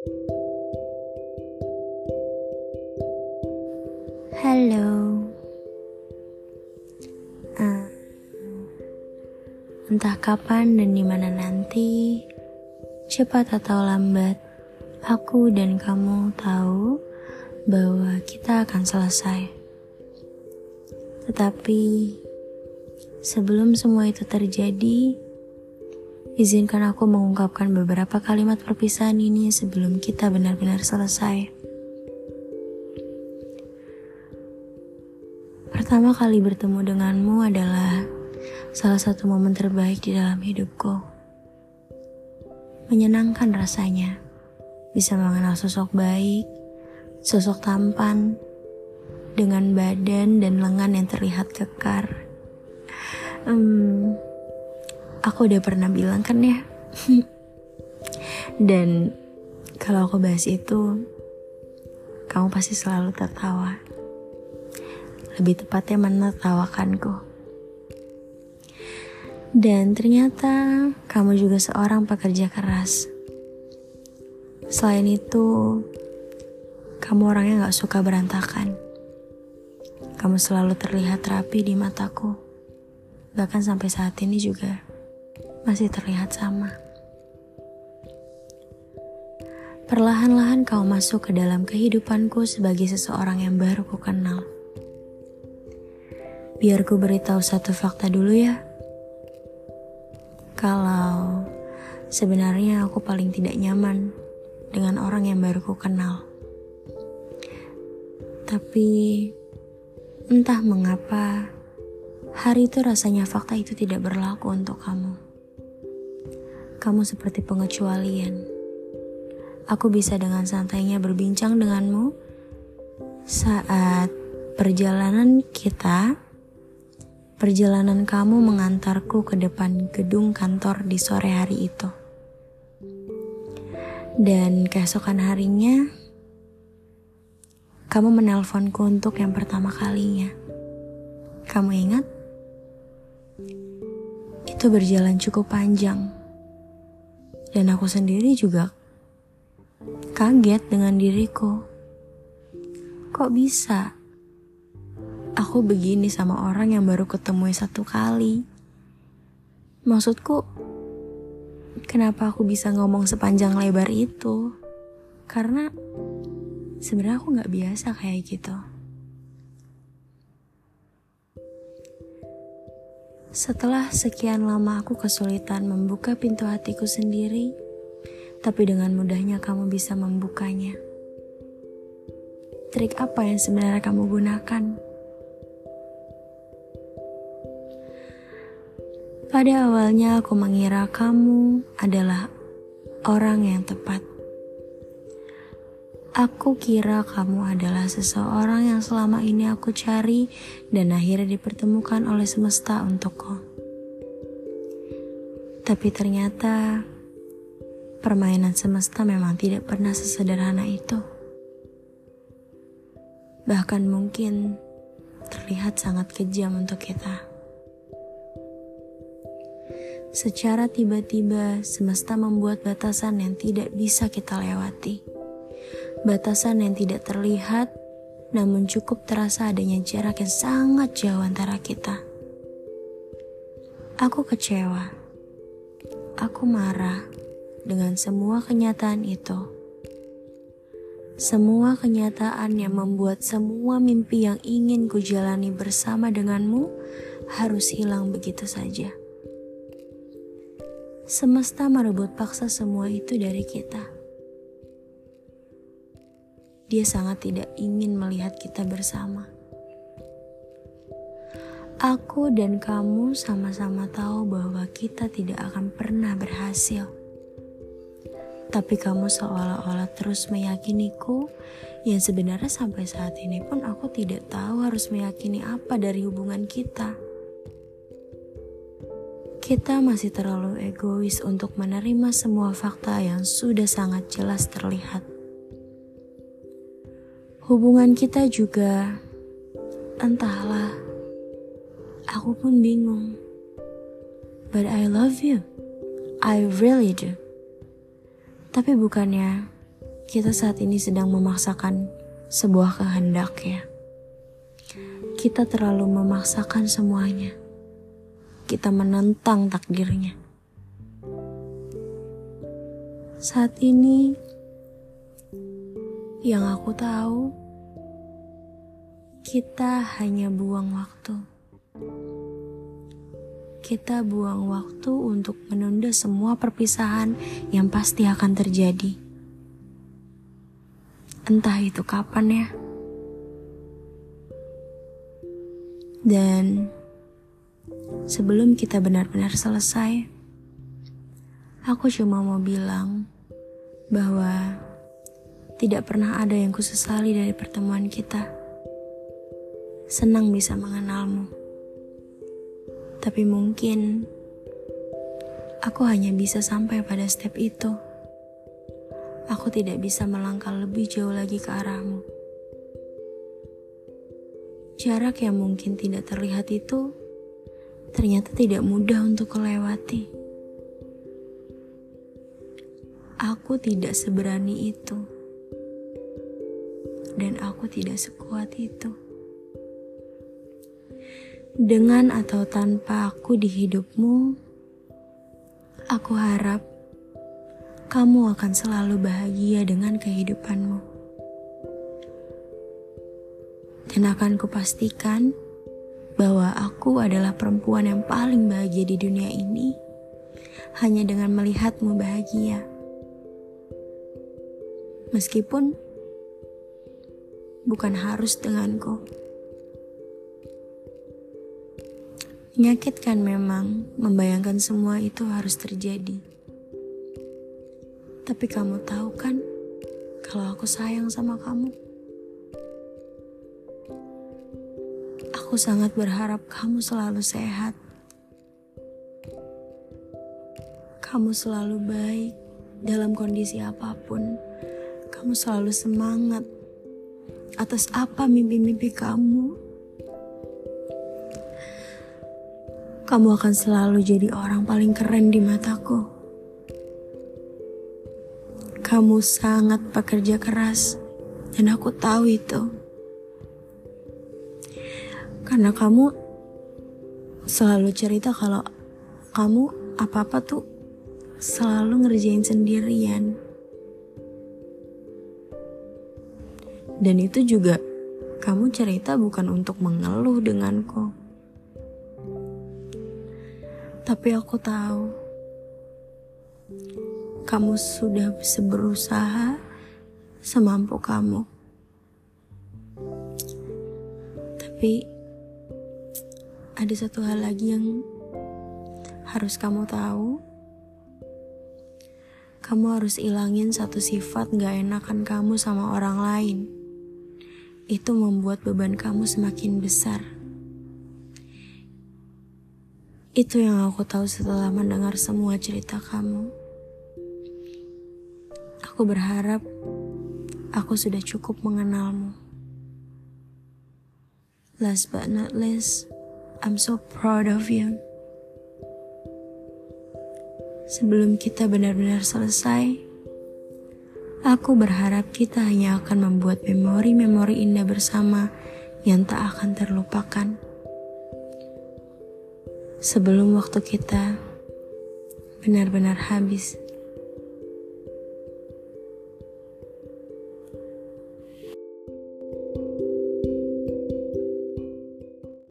Halo. Uh, entah kapan dan di mana nanti, cepat atau lambat, aku dan kamu tahu bahwa kita akan selesai. Tetapi sebelum semua itu terjadi, izinkan aku mengungkapkan beberapa kalimat perpisahan ini sebelum kita benar-benar selesai. Pertama kali bertemu denganmu adalah salah satu momen terbaik di dalam hidupku. Menyenangkan rasanya bisa mengenal sosok baik, sosok tampan, dengan badan dan lengan yang terlihat kekar. Hmm, aku udah pernah bilang kan ya. dan kalau aku bahas itu, kamu pasti selalu tertawa lebih tepatnya menertawakanku. Dan ternyata kamu juga seorang pekerja keras. Selain itu, kamu orangnya gak suka berantakan. Kamu selalu terlihat rapi di mataku. Bahkan sampai saat ini juga masih terlihat sama. Perlahan-lahan kau masuk ke dalam kehidupanku sebagai seseorang yang baru ku kenal. Biar ku beritahu satu fakta dulu ya. Kalau sebenarnya aku paling tidak nyaman dengan orang yang baru ku kenal. Tapi entah mengapa hari itu rasanya fakta itu tidak berlaku untuk kamu. Kamu seperti pengecualian. Aku bisa dengan santainya berbincang denganmu saat perjalanan kita Perjalanan kamu mengantarku ke depan gedung kantor di sore hari itu. Dan keesokan harinya, kamu menelponku untuk yang pertama kalinya. Kamu ingat? Itu berjalan cukup panjang. Dan aku sendiri juga kaget dengan diriku. Kok bisa? aku begini sama orang yang baru ketemu satu kali. Maksudku, kenapa aku bisa ngomong sepanjang lebar itu? Karena sebenarnya aku nggak biasa kayak gitu. Setelah sekian lama aku kesulitan membuka pintu hatiku sendiri, tapi dengan mudahnya kamu bisa membukanya. Trik apa yang sebenarnya kamu gunakan? Pada awalnya aku mengira kamu adalah orang yang tepat. Aku kira kamu adalah seseorang yang selama ini aku cari dan akhirnya dipertemukan oleh semesta untukku. Tapi ternyata permainan semesta memang tidak pernah sesederhana itu. Bahkan mungkin terlihat sangat kejam untuk kita. Secara tiba-tiba, semesta membuat batasan yang tidak bisa kita lewati. Batasan yang tidak terlihat, namun cukup terasa adanya jarak yang sangat jauh antara kita. Aku kecewa. Aku marah dengan semua kenyataan itu. Semua kenyataan yang membuat semua mimpi yang ingin kujalani bersama denganmu harus hilang begitu saja. Semesta merebut paksa semua itu dari kita. Dia sangat tidak ingin melihat kita bersama. Aku dan kamu sama-sama tahu bahwa kita tidak akan pernah berhasil. Tapi kamu seolah-olah terus meyakiniku yang sebenarnya sampai saat ini pun aku tidak tahu harus meyakini apa dari hubungan kita. Kita masih terlalu egois untuk menerima semua fakta yang sudah sangat jelas terlihat. Hubungan kita juga, entahlah, aku pun bingung. But I love you, I really do. Tapi bukannya kita saat ini sedang memaksakan sebuah kehendak ya. Kita terlalu memaksakan semuanya. Kita menentang takdirnya. Saat ini yang aku tahu kita hanya buang waktu. Kita buang waktu untuk menunda semua perpisahan yang pasti akan terjadi. Entah itu kapan ya. Dan sebelum kita benar-benar selesai, aku cuma mau bilang bahwa tidak pernah ada yang kusesali dari pertemuan kita. Senang bisa mengenalmu. Tapi mungkin aku hanya bisa sampai pada step itu. Aku tidak bisa melangkah lebih jauh lagi ke arahmu. Jarak yang mungkin tidak terlihat itu ternyata tidak mudah untuk kelewati. Aku tidak seberani itu, dan aku tidak sekuat itu dengan atau tanpa aku di hidupmu, aku harap kamu akan selalu bahagia dengan kehidupanmu. Dan akan kupastikan bahwa aku adalah perempuan yang paling bahagia di dunia ini hanya dengan melihatmu bahagia. Meskipun bukan harus denganku. Menyakitkan memang membayangkan semua itu harus terjadi. Tapi kamu tahu kan kalau aku sayang sama kamu. Aku sangat berharap kamu selalu sehat. Kamu selalu baik dalam kondisi apa pun. Kamu selalu semangat atas apa mimpi-mimpi kamu kamu akan selalu jadi orang paling keren di mataku. Kamu sangat pekerja keras, dan aku tahu itu. Karena kamu selalu cerita kalau kamu apa-apa tuh selalu ngerjain sendirian. Dan itu juga kamu cerita bukan untuk mengeluh denganku tapi aku tahu kamu sudah berusaha semampu kamu. Tapi ada satu hal lagi yang harus kamu tahu. Kamu harus ilangin satu sifat gak enakan kamu sama orang lain. Itu membuat beban kamu semakin besar. Itu yang aku tahu setelah mendengar semua cerita kamu. Aku berharap aku sudah cukup mengenalmu. Last but not least, I'm so proud of you. Sebelum kita benar-benar selesai, aku berharap kita hanya akan membuat memori-memori indah bersama yang tak akan terlupakan sebelum waktu kita benar-benar habis.